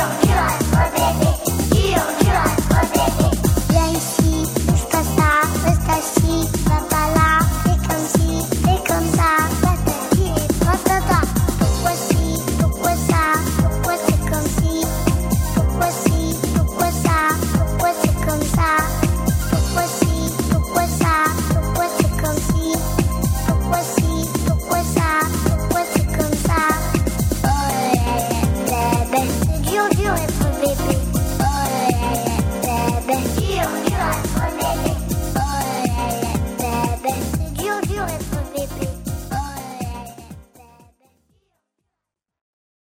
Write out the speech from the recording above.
get out. Bye.